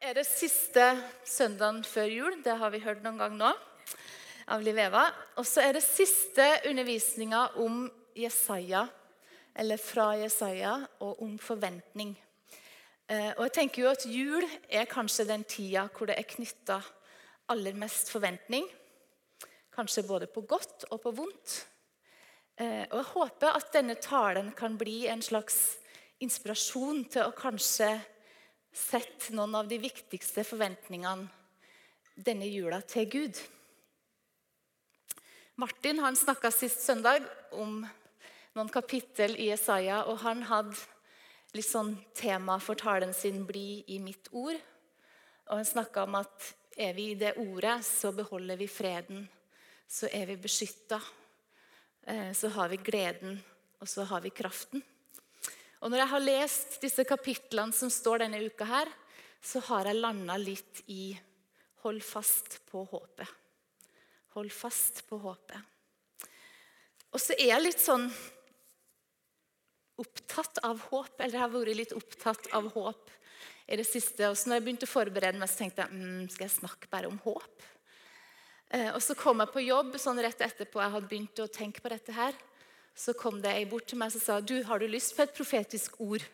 er det siste søndagen før jul. Det har vi hørt noen gang nå av Liv Eva. Og så er det siste undervisninga om Jesaja, eller fra Jesaja, og om forventning. Eh, og jeg tenker jo at Jul er kanskje den tida hvor det er knytta aller mest forventning. Kanskje både på godt og på vondt. Eh, og jeg håper at denne talen kan bli en slags inspirasjon til å kanskje sett noen av de viktigste forventningene denne jula til Gud. Martin han snakka sist søndag om noen kapittel i Jesaja, og han hadde litt sånn tema for talen sin 'Bli i mitt ord'. Og Han snakka om at er vi i det ordet, så beholder vi freden. Så er vi beskytta. Eh, så har vi gleden, og så har vi kraften. Og når jeg har lest disse kapitlene som står denne uka, her, så har jeg landa litt i hold fast på håpet. Hold fast på håpet. Og så er jeg litt sånn opptatt av håp, eller jeg har vært litt opptatt av håp i det siste. Og så når jeg begynte å forberede meg, så tenkte jeg mm, skal jeg snakke bare om håp. Eh, og så kom jeg på jobb sånn rett etterpå jeg hadde begynt å tenke på dette her så kom det ei bort til meg og sa du, har du lyst på et profetisk ord.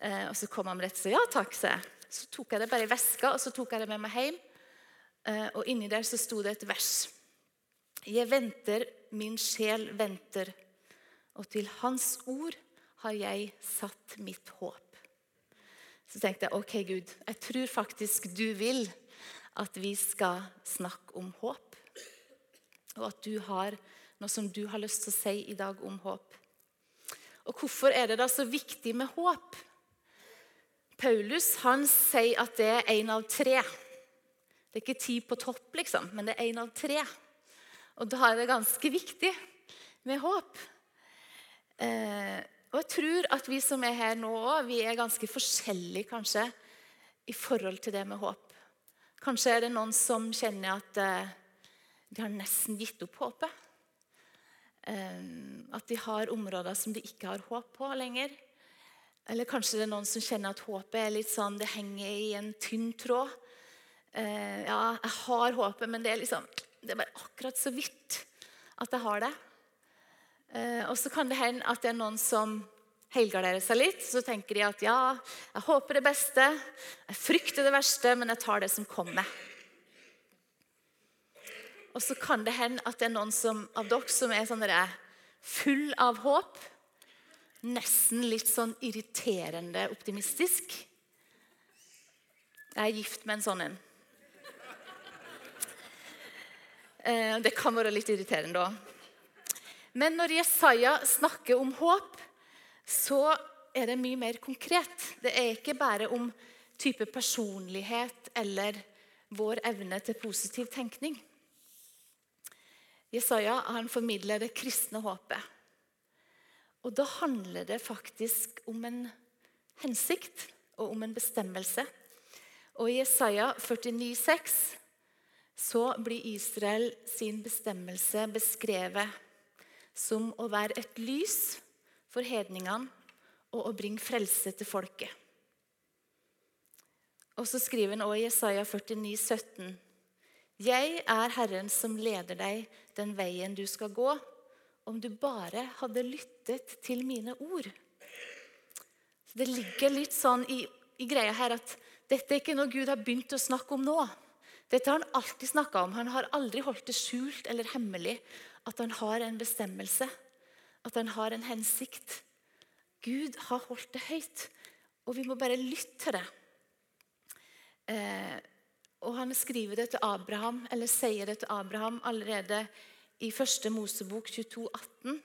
Eh, og Så kom han rett og sa ja takk. sa jeg. Så tok jeg det bare i veska og så tok jeg det med meg hjem. Eh, og Inni der så sto det et vers. Jeg venter, min sjel venter, og til Hans ord har jeg satt mitt håp. Så tenkte jeg ok, Gud, jeg tror faktisk du vil at vi skal snakke om håp. Og at du har noe som du har lyst til å si i dag om håp. Og Hvorfor er det da så viktig med håp? Paulus han sier at det er én av tre. Det er ikke ti på topp, liksom, men det er én av tre. Og da er det ganske viktig med håp. Eh, og jeg tror at vi som er her nå vi er ganske forskjellige kanskje i forhold til det med håp. Kanskje er det noen som kjenner at eh, de har nesten gitt opp håpet. At de har områder som de ikke har håp på lenger. Eller kanskje det er noen som kjenner at håpet er litt sånn, det henger i en tynn tråd. Ehm, ja, jeg har håpet, men det er, liksom, det er bare akkurat så vidt at jeg har det. Ehm, og så kan det hende at det er noen som helgarderer seg litt. Så tenker de at ja, jeg håper det beste, jeg frykter det verste, men jeg tar det som kommer. Og så kan det hende at det er noen som, av dere som er sånn full av håp. Nesten litt sånn irriterende optimistisk. Jeg er gift med en sånn en. Eh, det kan være litt irriterende òg. Men når Jesaja snakker om håp, så er det mye mer konkret. Det er ikke bare om type personlighet eller vår evne til positiv tenkning. Jesaja han formidler det kristne håpet. Og da handler det faktisk om en hensikt og om en bestemmelse. Og I Jesaja 49,6 så blir Israel sin bestemmelse beskrevet som å være et lys for hedningene og å bringe frelse til folket. Og så skriver han også i Jesaja 49, 17, jeg er Herren som leder deg den veien du skal gå, om du bare hadde lyttet til mine ord. Så det ligger litt sånn i, i greia her at dette er ikke noe Gud har begynt å snakke om nå. Dette har han alltid snakka om. Han har aldri holdt det skjult eller hemmelig at han har en bestemmelse, at han har en hensikt. Gud har holdt det høyt, og vi må bare lytte til det. Eh, og han skriver det til Abraham, eller sier det til Abraham allerede i 1. Mosebok 22, 18.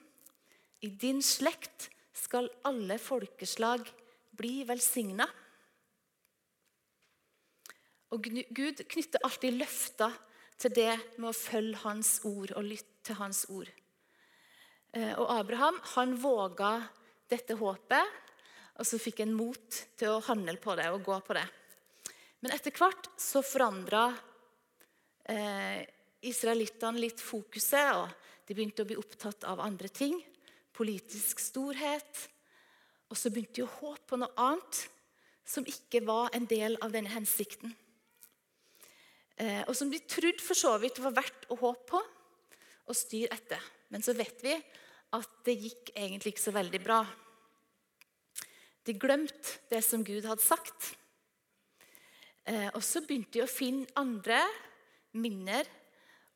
I din slekt skal alle folkeslag bli velsigna. Og Gud knytter alltid løfter til det med å følge hans ord og lytte til hans ord. Eh, og Abraham han våga dette håpet, og så fikk han mot til å handle på det og gå på det. Men etter hvert så forandra eh, israelittene litt fokuset. og De begynte å bli opptatt av andre ting. Politisk storhet. Og så begynte de å håpe på noe annet som ikke var en del av denne hensikten. Eh, og som de trodde for så vidt var verdt å håpe på og styre etter. Men så vet vi at det gikk egentlig ikke så veldig bra. De glemte det som Gud hadde sagt. Eh, og så begynte de å finne andre, mindre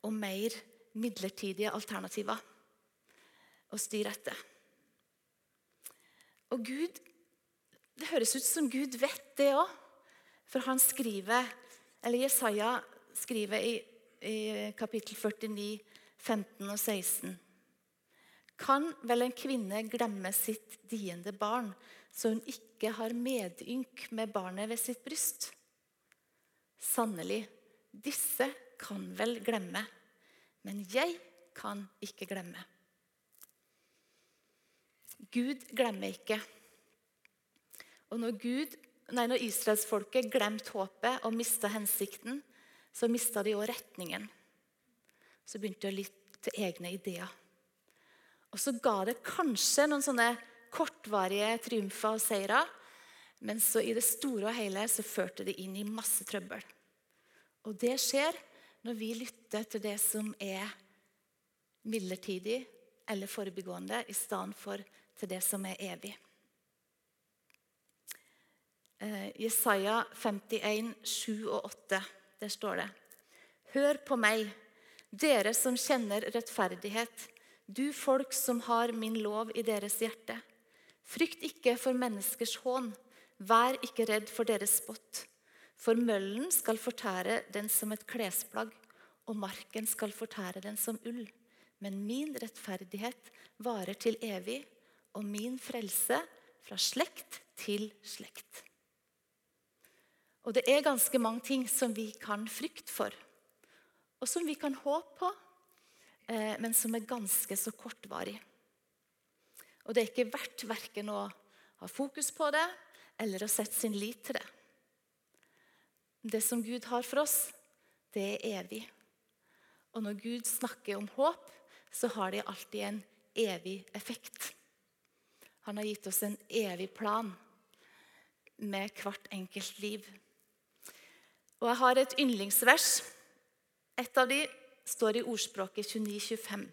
og mer midlertidige alternativer å styre etter. Og Gud, Det høres ut som Gud vet det òg. For han skriver, eller Jesaja skriver i, i kapittel 49, 15 og 16. Kan vel en kvinne glemme sitt diende barn, så hun ikke har medynk med barnet ved sitt bryst? Sannelig, disse kan vel glemme, men jeg kan ikke glemme. Gud glemmer ikke. Og når, Gud, nei, når israelsfolket glemte håpet og mista hensikten, så mista de òg retningen. Så begynte de å lytte til egne ideer. Og så ga det kanskje noen sånne kortvarige triumfer og seire, men så i det store og hele så førte det inn i masse trøbbel. Og det skjer når vi lytter til det som er midlertidig eller forbigående, i stedet for til det som er evig. Eh, Jesaja 51, 7 og 8. Der står det Hør på meg, dere som kjenner rettferdighet, du folk som har min lov i deres hjerte. Frykt ikke for menneskers hån, vær ikke redd for deres spott. For møllen skal fortære den som et klesplagg, og marken skal fortære den som ull. Men min rettferdighet varer til evig, og min frelse fra slekt til slekt. Og det er ganske mange ting som vi kan frykte for, og som vi kan håpe på, eh, men som er ganske så kortvarig. Og det er ikke verdt verken å ha fokus på det eller å sette sin lit til det. Det som Gud har for oss, det er evig. Og når Gud snakker om håp, så har det alltid en evig effekt. Han har gitt oss en evig plan med hvert enkelt liv. Og jeg har et yndlingsvers. Et av de står i ordspråket 29-25.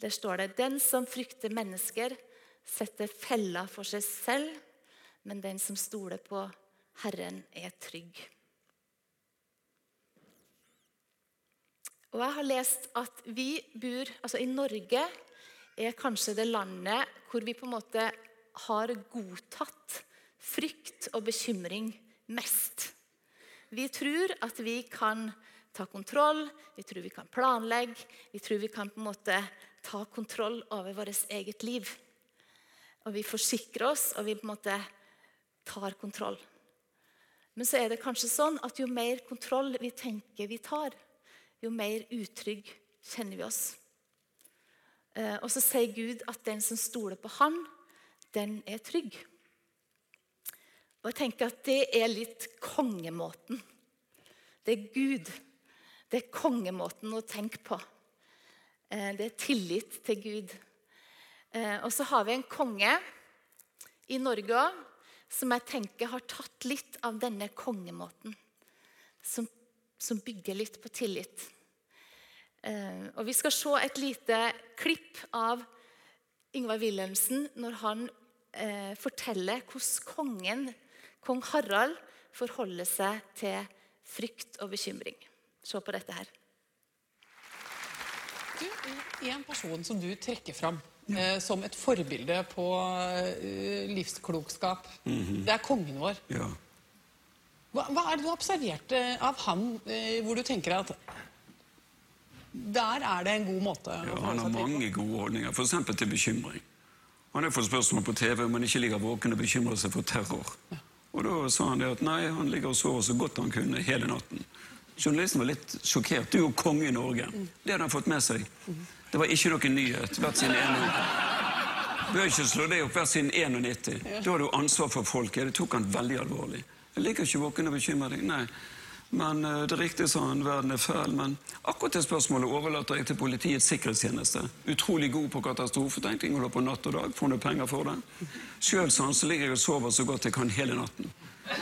Der står det Den som frykter mennesker, setter fella for seg selv, men den som stoler på Herren, er trygg. Og jeg har lest at vi bor Altså, i Norge er kanskje det landet hvor vi på en måte har godtatt frykt og bekymring mest. Vi tror at vi kan ta kontroll, vi tror vi kan planlegge, vi tror vi kan på en måte ta kontroll over vårt eget liv. Og vi forsikrer oss, og vi på en måte tar kontroll. Men så er det kanskje sånn at jo mer kontroll vi tenker vi tar, jo mer utrygg kjenner vi oss. Eh, og så sier Gud at den som stoler på Han, den er trygg. Og jeg tenker at det er litt kongemåten. Det er Gud. Det er kongemåten å tenke på. Eh, det er tillit til Gud. Eh, og så har vi en konge i Norge òg som jeg tenker har tatt litt av denne kongemåten. Som, som bygger litt på tillit. Eh, og Vi skal se et lite klipp av Ingvar Wilhelmsen når han eh, forteller hvordan kongen, kong Harald forholder seg til frykt og bekymring. Se på dette her. Du, En person som du trekker fram ja. eh, som et forbilde på eh, livsklokskap, mm -hmm. det er kongen vår. Ja. Hva, hva, er det du har observert av han eh, hvor du tenker at der er det en god måte ja, Han har mange gode holdninger, f.eks. til bekymring. Han har fått spørsmål på TV om han ikke ligger våken og bekymrer seg for terror. Ja. Og Da sa han det at nei, han ligger og sover så godt han kunne hele natten. Journalisten var litt sjokkert. Du er jo konge i Norge. Mm. Det hadde han fått med seg. Det var ikke noen nyhet. Hvert sin ene Bør ikke slå det opp hvert siden 91. Da har du ansvar for folket. Det tok han veldig alvorlig. Jeg liker ikke våken og bekymre deg. Nei. Men eh, det er riktig, sa han, verden er fæl. Men akkurat det spørsmålet overlater jeg til Politiets sikkerhetstjeneste. Utrolig god på katastrofetenkning, holder på natt og dag, får noe penger for det. Sjøl han så ligger jeg og sover så godt jeg kan hele natten.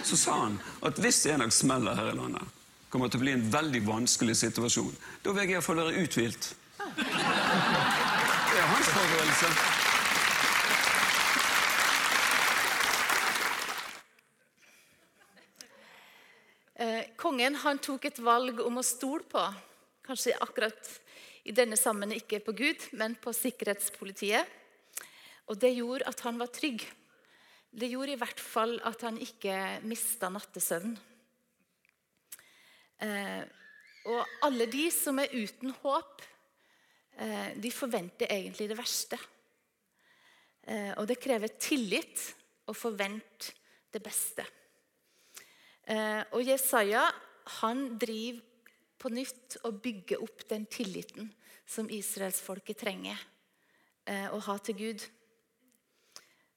Så sa han at hvis det en dag smeller her i landet, kommer det til å bli en veldig vanskelig situasjon. Da vil jeg iallfall være uthvilt. Det er hans forberedelse. Eh, kongen han tok et valg om å stole på, kanskje akkurat i denne sammen ikke på Gud, men på sikkerhetspolitiet. Og det gjorde at han var trygg. Det gjorde i hvert fall at han ikke mista nattesøvn. Eh, og alle de som er uten håp, de forventer egentlig det verste. Eh, og det krever tillit å forvente det beste. Eh, og Jesaja han driver på nytt og bygger opp den tilliten som israelsfolket trenger eh, å ha til Gud.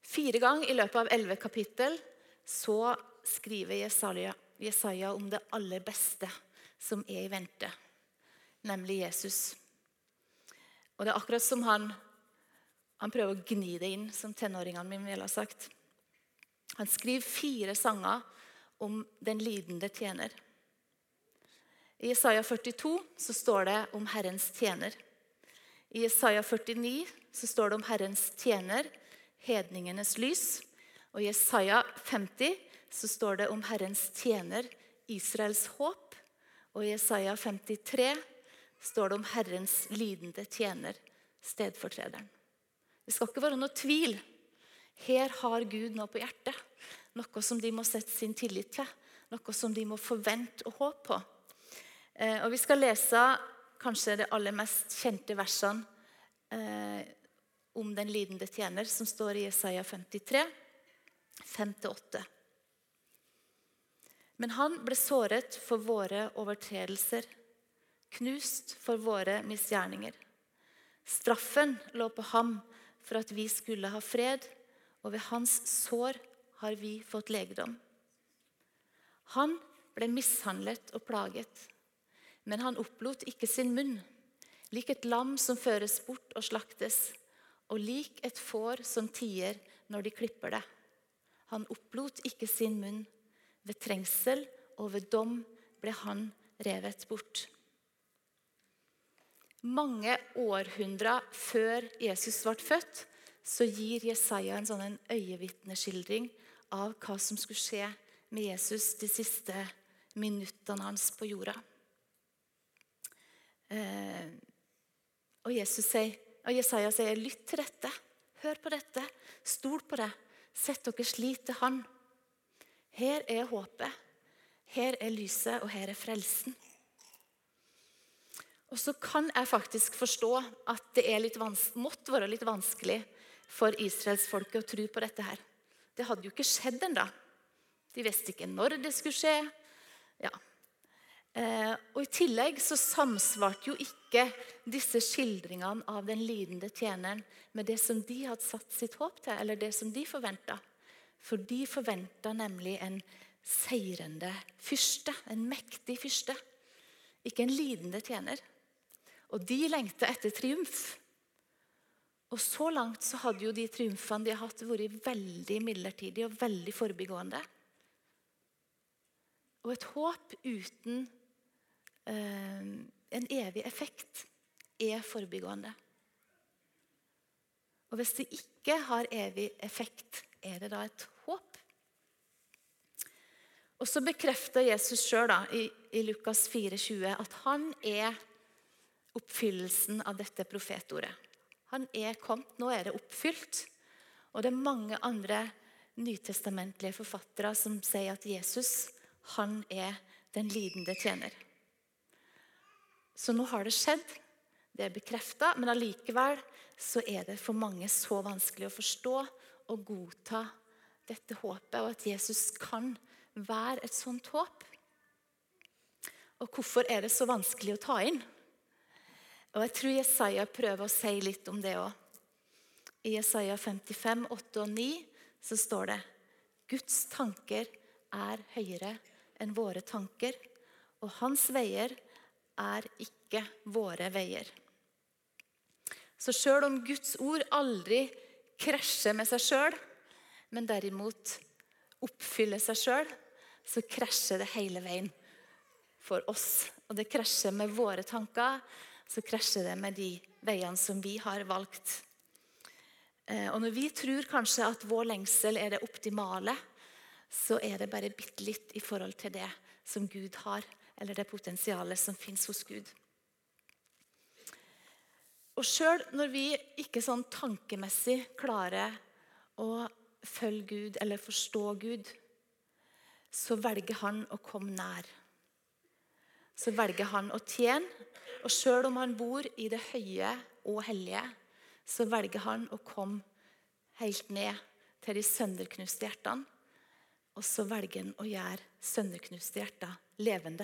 Fire ganger i løpet av elleve kapittel så skriver Jesaja, Jesaja om det aller beste som er i vente, nemlig Jesus. Og det er akkurat som han, han prøver å gni det inn, som tenåringene mine ville ha sagt. Han skriver fire sanger om den lidende tjener. I Isaiah 42 så står det om Herrens tjener. I Isaiah 49 så står det om Herrens tjener, hedningenes lys. Og i Isaiah 50 så står det om Herrens tjener, Israels håp. Og i Isaiah 53 står det om Herrens lidende tjener, stedfortrederen. Det skal ikke være noe tvil. Her har Gud noe på hjertet. Noe som de må sette sin tillit til. Noe som de må forvente og håpe på. Eh, og Vi skal lese kanskje det aller mest kjente versene eh, om den lidende tjener, som står i Jesaja 53, 5-8. Men han ble såret for våre overtredelser, knust for våre misgjerninger. Straffen lå på ham for at vi skulle ha fred, og ved hans sår har vi fått legedom. Han ble mishandlet og plaget, men han opplot ikke sin munn. Lik et lam som føres bort og slaktes, og lik et får som tier når de klipper det. Han opplot ikke sin munn. Ved trengsel og ved dom ble han revet bort. Mange århundrer før Jesus ble født, så gir Jesaja en sånn øyevitneskildring av hva som skulle skje med Jesus de siste minuttene hans på jorda. Og, og, sier, og, Jesaja sier, 'Lytt til dette. Hør på dette. Stol på det. Sett deres lit til Han.' Her er håpet. Her er lyset, og her er frelsen. Og så kan jeg faktisk forstå at det måtte være litt vanskelig for israelsfolket å tro på dette her. Det hadde jo ikke skjedd ennå. De visste ikke når det skulle skje. Ja. Eh, og I tillegg så samsvarte jo ikke disse skildringene av den lidende tjeneren med det som de hadde satt sitt håp til, eller det som de forventa. For de forventa nemlig en seirende fyrste, en mektig fyrste. Ikke en lidende tjener. Og de lengta etter triumf. Og Så langt så hadde jo de triumfene de har hatt, vært veldig midlertidige og veldig forbigående. Og et håp uten eh, en evig effekt er forbigående. Og hvis det ikke har evig effekt, er det da et håp? Og Så bekrefter Jesus sjøl i, i Lukas 4,20 at han er oppfyllelsen av dette profetordet. Han er kommet. Nå er det oppfylt. Og det er mange andre nytestamentlige forfattere som sier at Jesus han er den lidende tjener. Så nå har det skjedd. Det er bekrefta, men allikevel så er det for mange så vanskelig å forstå og godta dette håpet, og at Jesus kan være et sånt håp. Og hvorfor er det så vanskelig å ta inn? Og Jeg tror Jesaja prøver å si litt om det òg. I Jesaja 55, 8 og 9 så står det Guds tanker er høyere enn våre tanker, Og hans veier er ikke våre veier. Så sjøl om Guds ord aldri krasjer med seg sjøl, men derimot oppfyller seg sjøl, så krasjer det hele veien for oss. Og det krasjer med våre tanker, så krasjer det med de veiene som vi har valgt. Eh, og når vi tror kanskje at vår lengsel er det optimale, så er det bare bitte litt i forhold til det som Gud har, eller det potensialet som fins hos Gud. Og sjøl når vi ikke sånn tankemessig klarer å følge Gud eller forstå Gud, så velger han å komme nær. Så velger han å tjene. Og sjøl om han bor i det høye og hellige, så velger han å komme helt ned til de sønderknuste hjertene. Og så velger han å gjøre sønderknuste hjerter levende,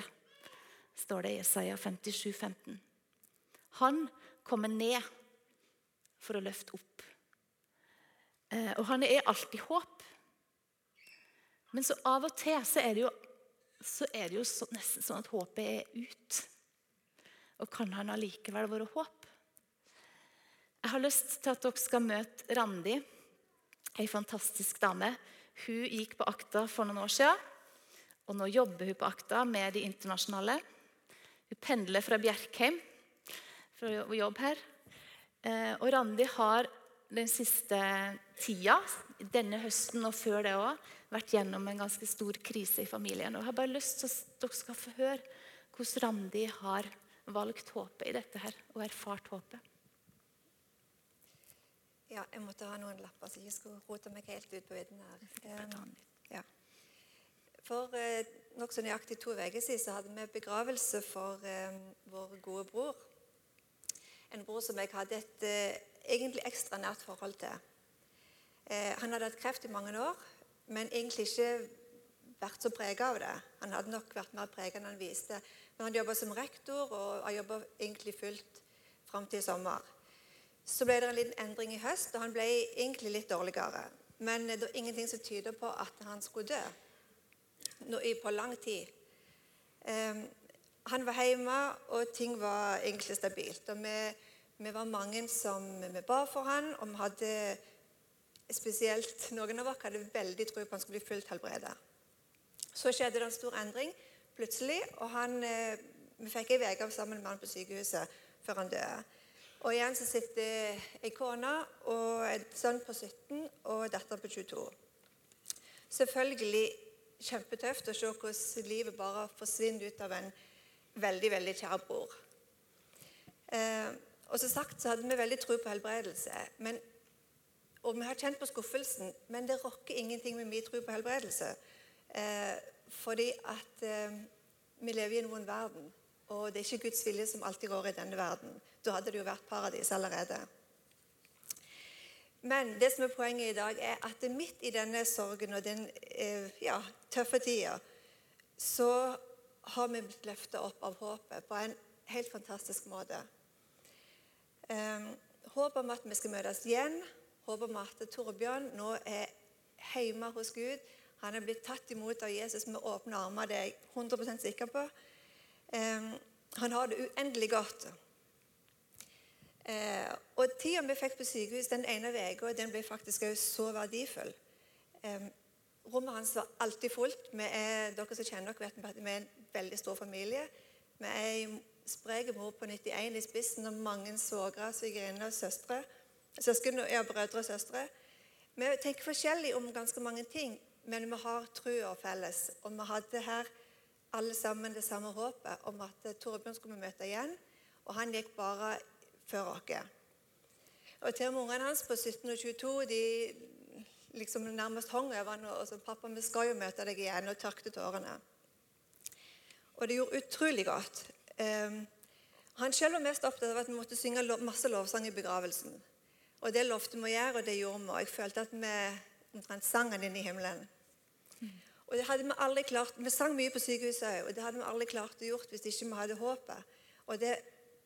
står det i Isaiah 57, 15. Han kommer ned for å løfte opp. Eh, og han er alltid håp. Men så av og til så er det jo, så er det jo så, nesten sånn at håpet er ut. Og kan han allikevel være håp? Jeg har lyst til at dere skal møte Randi, ei fantastisk dame. Hun gikk på Akta for noen år siden, og nå jobber hun på Akta med de internasjonale. Hun pendler fra Bjerkheim for å jobbe her. Eh, og Randi har den siste tida, denne høsten og før det òg, vært gjennom en ganske stor krise i familien. Og Jeg har bare lyst til at dere skal få høre hvordan Randi har valgt håpet i dette her, og erfart håpet. Ja, jeg måtte ha noen lapper så jeg ikke skulle rote meg helt ut på vidden her. Um, ja. For eh, nokså nøyaktig to uker siden så hadde vi begravelse for eh, vår gode bror en bror som jeg hadde et eh, egentlig ekstra nært forhold til. Eh, han hadde hatt kreft i mange år, men egentlig ikke vært så prega av det. Han hadde nok vært mer prega enn han viste. Men han jobba som rektor og har jobba fullt fram til i sommer. Så ble det en liten endring i høst, og han ble egentlig litt dårligere. Men det er ingenting som tyder på at han skulle dø Nå, på lang tid. Um, han var hjemme, og ting var egentlig stabilt. Og vi, vi var mange som vi ba for han, og vi hadde spesielt noen av oss hadde veldig tro på at han skulle bli fullt helbredet. Så skjedde det en stor endring plutselig, og han, eh, vi fikk ei uke sammen med han på sykehuset før han døde. Og igjen så sitter ei kone og en sønn på 17 og datter på 22. Selvfølgelig kjempetøft å se hvordan livet bare forsvinner ut av en veldig, veldig kjær bror. Eh, og som sagt så hadde vi veldig tro på helbredelse. Men, og vi har kjent på skuffelsen, men det rokker ingenting med min tro på helbredelse. Eh, fordi at eh, vi lever i en vond verden, og det er ikke Guds vilje som alltid rår i denne verden. Da hadde det jo vært paradis allerede. Men det som er poenget i dag, er at midt i denne sorgen og den eh, ja, tøffe tida, så har vi blitt løfta opp av håpet på en helt fantastisk måte. Um, håp om at vi skal møtes igjen. Håp om at Torbjørn nå er hjemme hos Gud. Han er blitt tatt imot av Jesus med åpne armer, det er jeg 100 sikker på. Han har det uendelig godt. Uh, og Tida vi fikk på sykehus den ene uka, ble faktisk så verdifull. Rommet hans var alltid fullt. Vi er, dere som kjenner dere, vet vi er en veldig stor familie. Vi er en sprek mor på 91 i spissen og mange svogre, svigerinner og søstre. Søsken, ja, brødre og søstre. Vi tenker forskjellig om ganske mange ting, men vi har trua felles. Og vi hadde her alle sammen det samme håpet om at Torbjørn skulle vi møte igjen. Og han gikk bare før oss. Og til og med ungene hans på 17 og 22 de liksom nærmest hang over han og sa 'Pappa, vi skal jo møte deg igjen', og tørkte tårene. Og det gjorde utrolig godt. Um, han selv var mest opptatt av at vi måtte synge masse lovsang i begravelsen. Og det lovte vi å gjøre, og det gjorde vi. Og jeg følte at vi omtrent sang den inn i himmelen. Og det hadde Vi aldri klart, vi sang mye på sykehuset og det hadde vi aldri klart å gjort hvis ikke vi hadde håpet. Og det,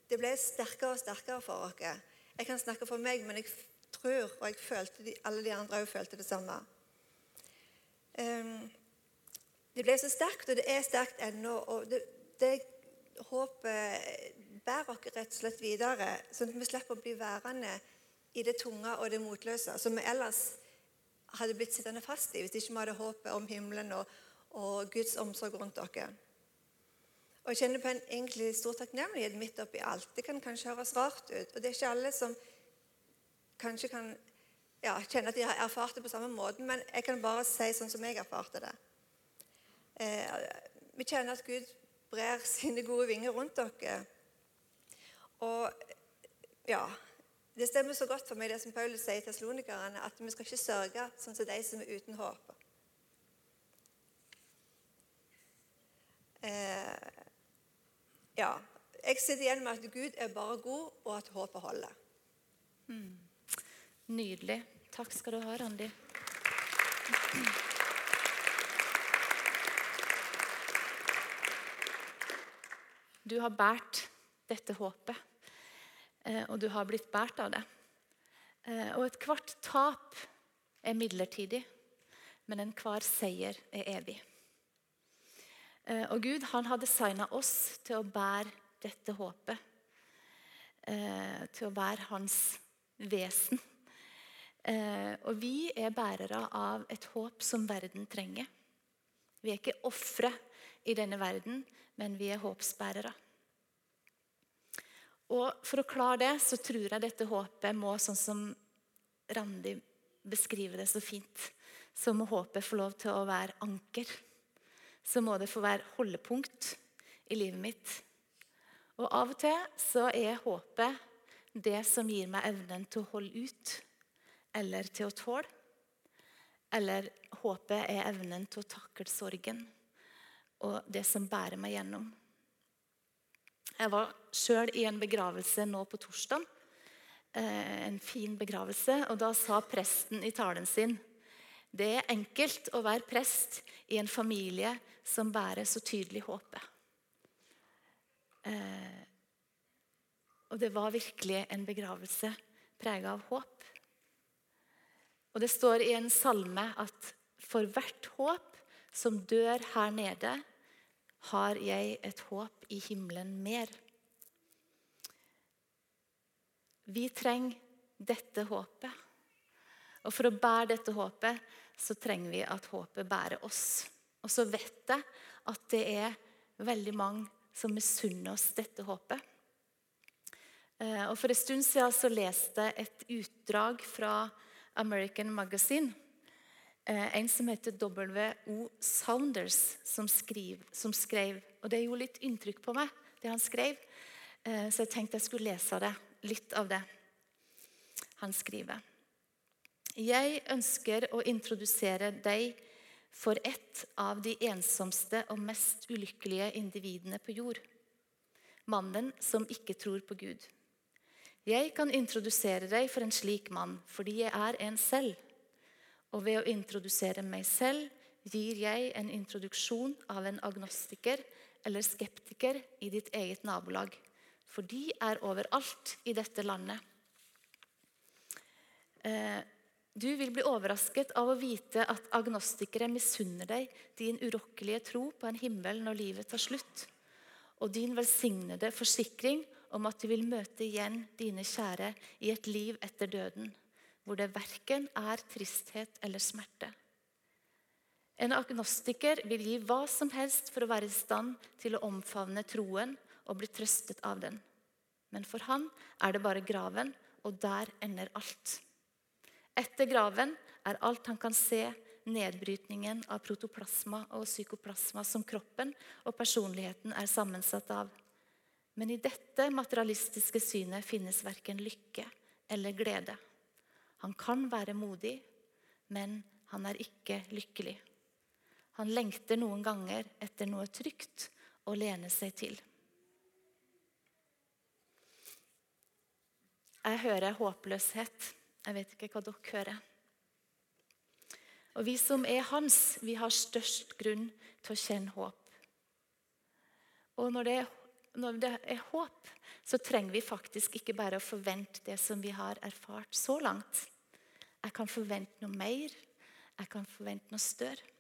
det ble sterkere og sterkere for oss. Jeg kan snakke for meg, men jeg tror, og jeg følte de, alle de andre òg følte det samme. Um, det ble så sterkt, og det er sterkt ennå. og det, det håpet bærer oss rett og slett videre, sånn at vi slipper å bli værende i det tunge og det motløse, som vi ellers hadde blitt sittende fast i hvis ikke vi hadde håpet om himmelen og, og Guds omsorg rundt dere. Og Jeg kjenner på en egentlig stor takknemlighet midt oppi alt. Det kan kanskje høres rart ut, og det er ikke alle som kanskje kan ja, kjenne at de har erfart det på samme måten, men jeg kan bare si sånn som jeg erfarte det. Eh, vi kjenner at Gud brer sine gode vinger rundt dere. Og ja Det stemmer så godt for meg, det som Paulus sier til slonikerne, at vi skal ikke sørge sånn som de som er uten håp. Eh, ja. Jeg sitter igjen med at Gud er bare god, og at håpet holder. Mm. Nydelig. Takk skal du ha, Randi. Du har båret dette håpet, og du har blitt båret av det. Eh, og ethvert tap er midlertidig, men enhver seier er evig. Eh, og Gud han har designa oss til å bære dette håpet. Til å være hans vesen. Og vi er bærere av et håp som verden trenger. Vi er ikke ofre i denne verden, men vi er håpsbærere. Og For å klare det så tror jeg dette håpet må, sånn som Randi beskriver det så fint, så må håpet få lov til å være anker. Så må det få være holdepunkt i livet mitt. Og Av og til så er håpet det som gir meg evnen til å holde ut, eller til å tåle. Eller håpet er evnen til å takle sorgen og det som bærer meg gjennom. Jeg var sjøl i en begravelse nå på torsdag. Eh, en fin begravelse. Og da sa presten i talen sin det er enkelt å være prest i en familie som bærer så tydelig håpet. Eh, og det var virkelig en begravelse prega av håp. Og Det står i en salme at for hvert håp som dør her nede, har jeg et håp i himmelen mer. Vi trenger dette håpet. Og For å bære dette håpet så trenger vi at håpet bærer oss. Og så vet jeg at det er veldig mange som misunner oss dette håpet. Eh, og For en stund siden så leste jeg et utdrag fra American Magazine en som heter W.O. Saunders, som, skriv, som, skrev Og det gjorde litt inntrykk på meg, det han skrev. Eh, så jeg tenkte jeg skulle lese det, litt av det han skriver. Jeg ønsker å introdusere deg for et av de ensomste og mest ulykkelige individene på jord. Mannen som ikke tror på Gud. Jeg kan introdusere deg for en slik mann fordi jeg er en selv. Og ved å introdusere meg selv gir jeg en introduksjon av en agnostiker eller skeptiker i ditt eget nabolag. For de er overalt i dette landet. Eh, du vil bli overrasket av å vite at agnostikere misunner deg din urokkelige tro på en himmel når livet tar slutt, og din velsignede forsikring om at du vil møte igjen dine kjære i et liv etter døden hvor det verken er tristhet eller smerte. En agnostiker vil gi hva som helst for å være i stand til å omfavne troen og bli trøstet av den. Men for han er det bare graven, og der ender alt. Etter graven er alt han kan se, nedbrytningen av protoplasma og psykoplasma som kroppen og personligheten er sammensatt av. Men i dette materialistiske synet finnes verken lykke eller glede. Han kan være modig, men han er ikke lykkelig. Han lengter noen ganger etter noe trygt å lene seg til. Jeg hører håpløshet. Jeg vet ikke hva dere hører. Og Vi som er hans, vi har størst grunn til å kjenne håp. Og når det, når det er håp, så trenger vi faktisk ikke bare å forvente det som vi har erfart så langt. Jeg kan forvente noe mer. Jeg kan forvente noe større.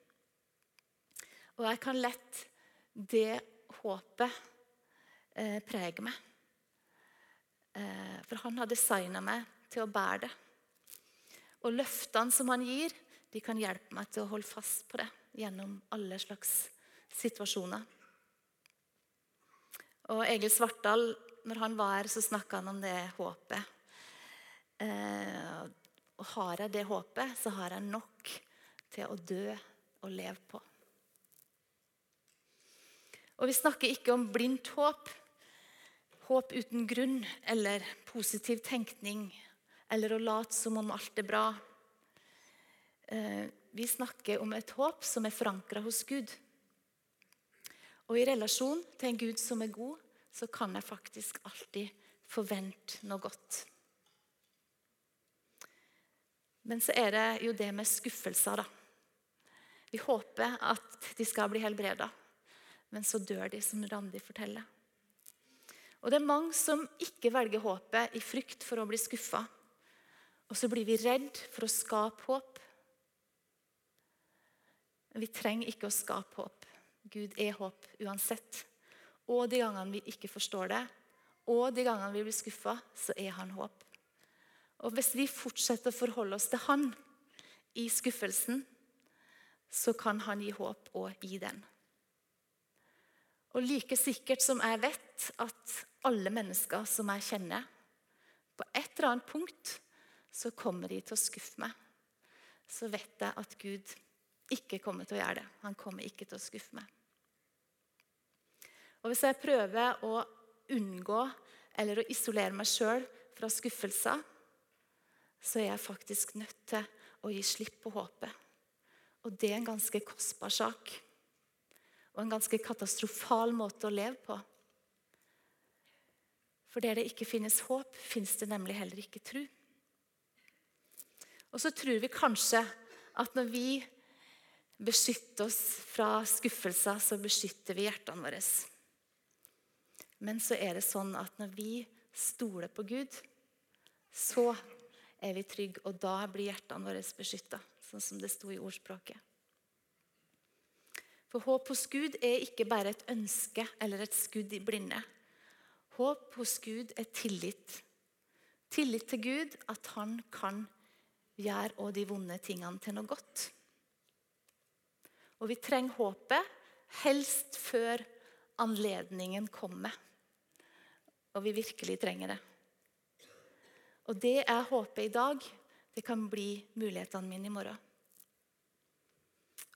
Og jeg kan lett det håpet eh, prege meg. Eh, for han har designa meg til å bære det. Og løftene som han gir, de kan hjelpe meg til å holde fast på det gjennom alle slags situasjoner. Og Egil Svartdal, når han var her, så snakka han om det håpet. Eh, og har jeg det håpet, så har jeg nok til å dø og leve på. Og vi snakker ikke om blindt håp. Håp uten grunn eller positiv tenkning eller å late som om alt er bra. Eh, vi snakker om et håp som er forankra hos Gud. Og i relasjon til en Gud som er god, så kan jeg faktisk alltid forvente noe godt. Men så er det jo det med skuffelser, da. Vi håper at de skal bli helbreda, men så dør de, som Randi forteller. Og Det er mange som ikke velger håpet i frykt for å bli skuffa. Og så blir vi redd for å skape håp. Vi trenger ikke å skape håp. Gud er håp uansett. Og de gangene vi ikke forstår det, og de gangene vi blir skuffa, så er han håp. Og hvis vi fortsetter å forholde oss til han i skuffelsen, så kan han gi håp òg i den. Og like sikkert som jeg vet at alle mennesker som jeg kjenner, på et eller annet punkt så kommer de til å skuffe meg, så vet jeg at Gud ikke kommer til å gjøre det. Han kommer ikke til å skuffe meg. Og Hvis jeg prøver å unngå eller å isolere meg sjøl fra skuffelser, så er jeg faktisk nødt til å gi slipp på håpet. Og det er en ganske kostbar sak. Og en ganske katastrofal måte å leve på. For der det ikke finnes håp, finnes det nemlig heller ikke tro. Og så tror vi kanskje at når vi beskytter oss fra skuffelser, så beskytter vi hjertene våre. Men så er det sånn at når vi stoler på Gud, så er vi trygge, og da blir hjertene våre beskytta, sånn som det sto i ordspråket. For håp hos Gud er ikke bare et ønske eller et skudd i blinde. Håp hos Gud er tillit. Tillit til Gud, at han kan gjøre òg de vonde tingene til noe godt. Og vi trenger håpet helst før anledningen kommer. Og vi virkelig trenger det. Og det jeg håper i dag, det kan bli mulighetene mine i morgen.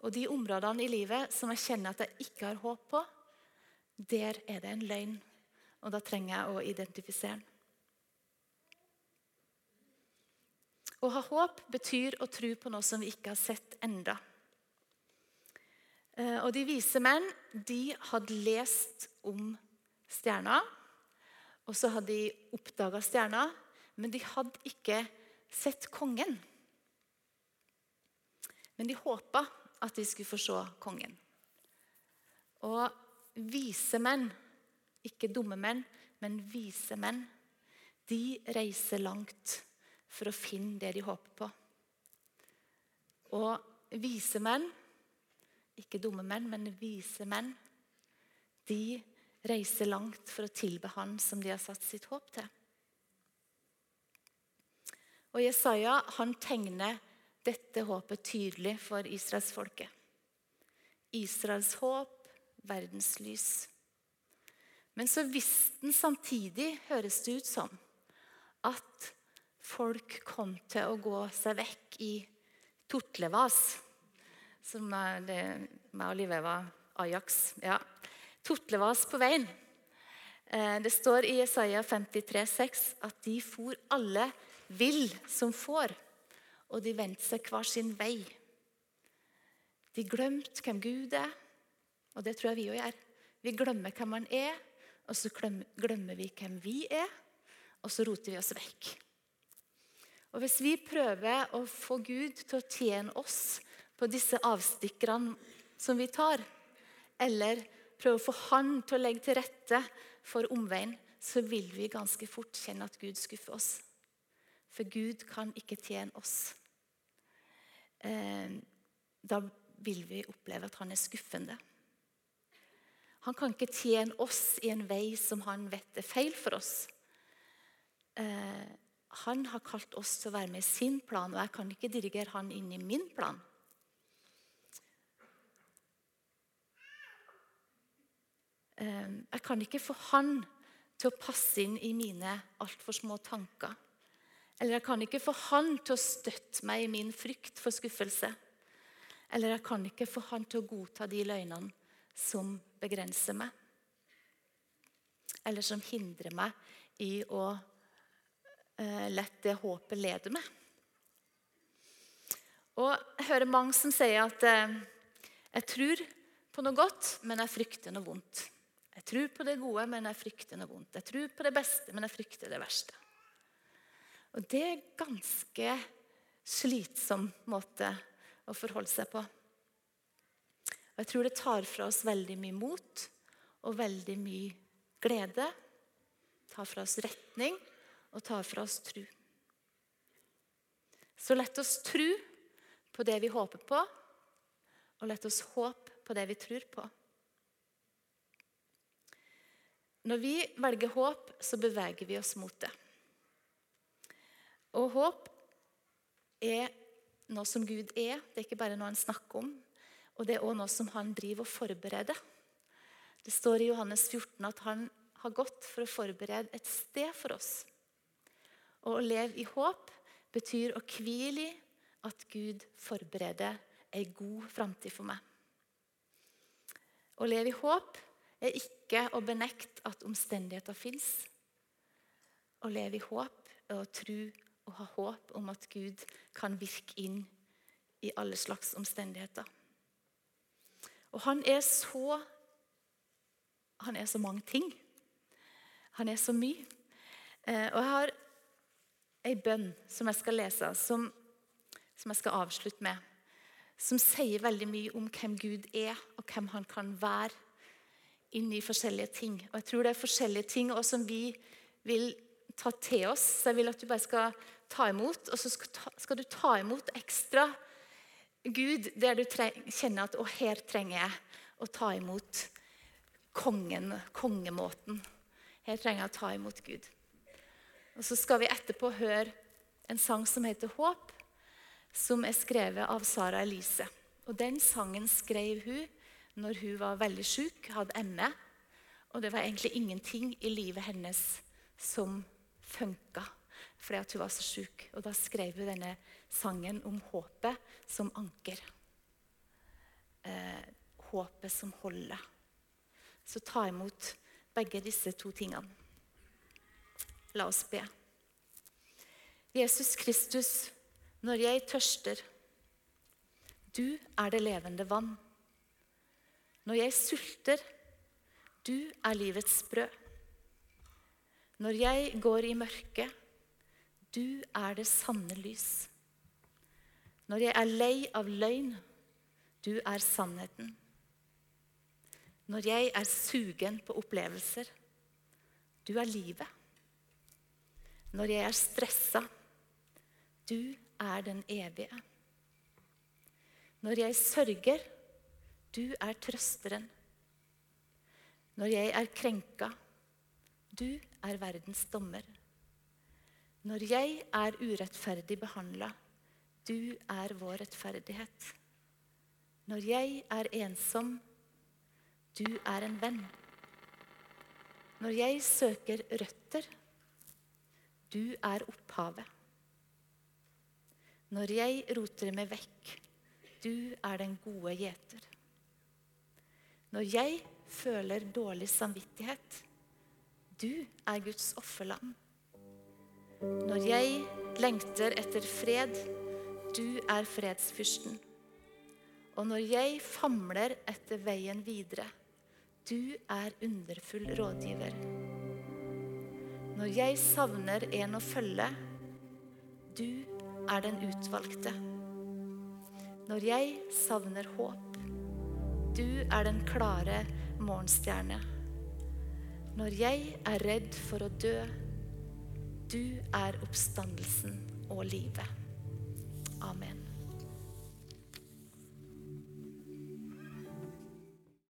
Og de områdene i livet som jeg kjenner at jeg ikke har håp på, der er det en løgn. Og da trenger jeg å identifisere den. Å ha håp betyr å tro på noe som vi ikke har sett enda. Eh, og De vise menn de hadde lest om stjerna, og så hadde de oppdaga stjerna, men de hadde ikke sett kongen. Men de håpa at de skulle få se kongen. Og vise menn, ikke dumme menn, men vise menn, de reiser langt for å finne det de håper på. Og vise menn, ikke dumme menn, men vise menn, de reiser langt for å tilbe Han som de har satt sitt håp til. Og Jesaja han tegner dette håpet tydelig for israelsfolket. Israels håp, verdens lys. Men så visste han samtidig, høres det ut som, at folk kom til å gå seg vekk i Tortlevas. Som er det meg og Live var Ajax. Ja. Tortlevas på veien. Eh, det står i Jesaja 53, 53,6 at de for alle vill som får og de vendte seg hver sin vei. De glemte hvem Gud er, og det tror jeg vi òg gjør. Vi glemmer hvem han er, og så glemmer vi hvem vi er, og så roter vi oss vekk. Og Hvis vi prøver å få Gud til å tjene oss på disse avstikkerne som vi tar, eller prøve å få Han til å legge til rette for omveien, så vil vi ganske fort kjenne at Gud skuffer oss. For Gud kan ikke tjene oss. Eh, da vil vi oppleve at han er skuffende. Han kan ikke tjene oss i en vei som han vet er feil for oss. Eh, han har kalt oss til å være med i sin plan, og jeg kan ikke dirigere han inn i min plan. Jeg kan ikke få han til å passe inn i mine altfor små tanker. Eller jeg kan ikke få han til å støtte meg i min frykt for skuffelse. Eller jeg kan ikke få han til å godta de løgnene som begrenser meg. Eller som hindrer meg i å eh, la det håpet lede meg. Og Jeg hører mange som sier at eh, jeg tror på noe godt, men jeg frykter noe vondt. Jeg tror på det gode, men jeg frykter noe vondt. Jeg tror på det beste, men jeg frykter det verste. Og Det er ganske slitsom måte å forholde seg på. Og Jeg tror det tar fra oss veldig mye mot og veldig mye glede. Tar fra oss retning og tar fra oss tru. Så lett oss tru på det vi håper på, og lett oss håpe på det vi tror på. Når vi velger håp, så beveger vi oss mot det. Og håp er noe som Gud er. Det er ikke bare noe han snakker om. Og det er også noe som han driver og forbereder. Det står i Johannes 14 at han har gått for å forberede et sted for oss. Og å leve i håp betyr å hvile i at Gud forbereder ei god framtid for meg. Å leve i håp er ikke å benekte at omstendigheter fins. Å leve i håp er å tro og ha håp om at Gud kan virke inn i alle slags omstendigheter. Og han er så Han er så mange ting. Han er så mye. Eh, og jeg har ei bønn som jeg skal lese, som, som jeg skal avslutte med. Som sier veldig mye om hvem Gud er, og hvem han kan være inni forskjellige ting. Og jeg tror det er forskjellige ting også som vi vil ta til oss. Så jeg vil at du bare skal ta imot, og så skal, ta, skal du ta imot ekstra Gud, der du kjenner at å, her trenger jeg å ta imot kongen, kongemåten. Her trenger jeg å ta imot Gud. Og Så skal vi etterpå høre en sang som heter 'Håp', som er skrevet av Sara Elise. Og Den sangen skrev hun når hun var veldig syk, hadde ME. Og det var egentlig ingenting i livet hennes som funka fordi hun var så syk. Og da skrev hun denne sangen om håpet som anker. Eh, håpet som holder. Så ta imot begge disse to tingene. La oss be. Jesus Kristus, når jeg tørster, du er det levende vann. Når jeg sulter, du er livets brød. Når jeg går i mørket, du er det sanne lys. Når jeg er lei av løgn, du er sannheten. Når jeg er sugen på opplevelser, du er livet. Når jeg er stressa, du er den evige. Når jeg sørger, du er trøsteren. Når jeg er krenka, du er verdens dommer. Når jeg er urettferdig behandla, du er vår rettferdighet. Når jeg er ensom, du er en venn. Når jeg søker røtter, du er opphavet. Når jeg roter meg vekk, du er den gode gjeter. Når jeg føler dårlig samvittighet, du er Guds offerland. Når jeg lengter etter fred, du er fredsfyrsten. Og når jeg famler etter veien videre, du er underfull rådgiver. Når jeg savner en å følge, du er den utvalgte. Når jeg savner håp, du er den klare morgenstjerne. Når jeg er redd for å dø, du er oppstandelsen og livet. Amen.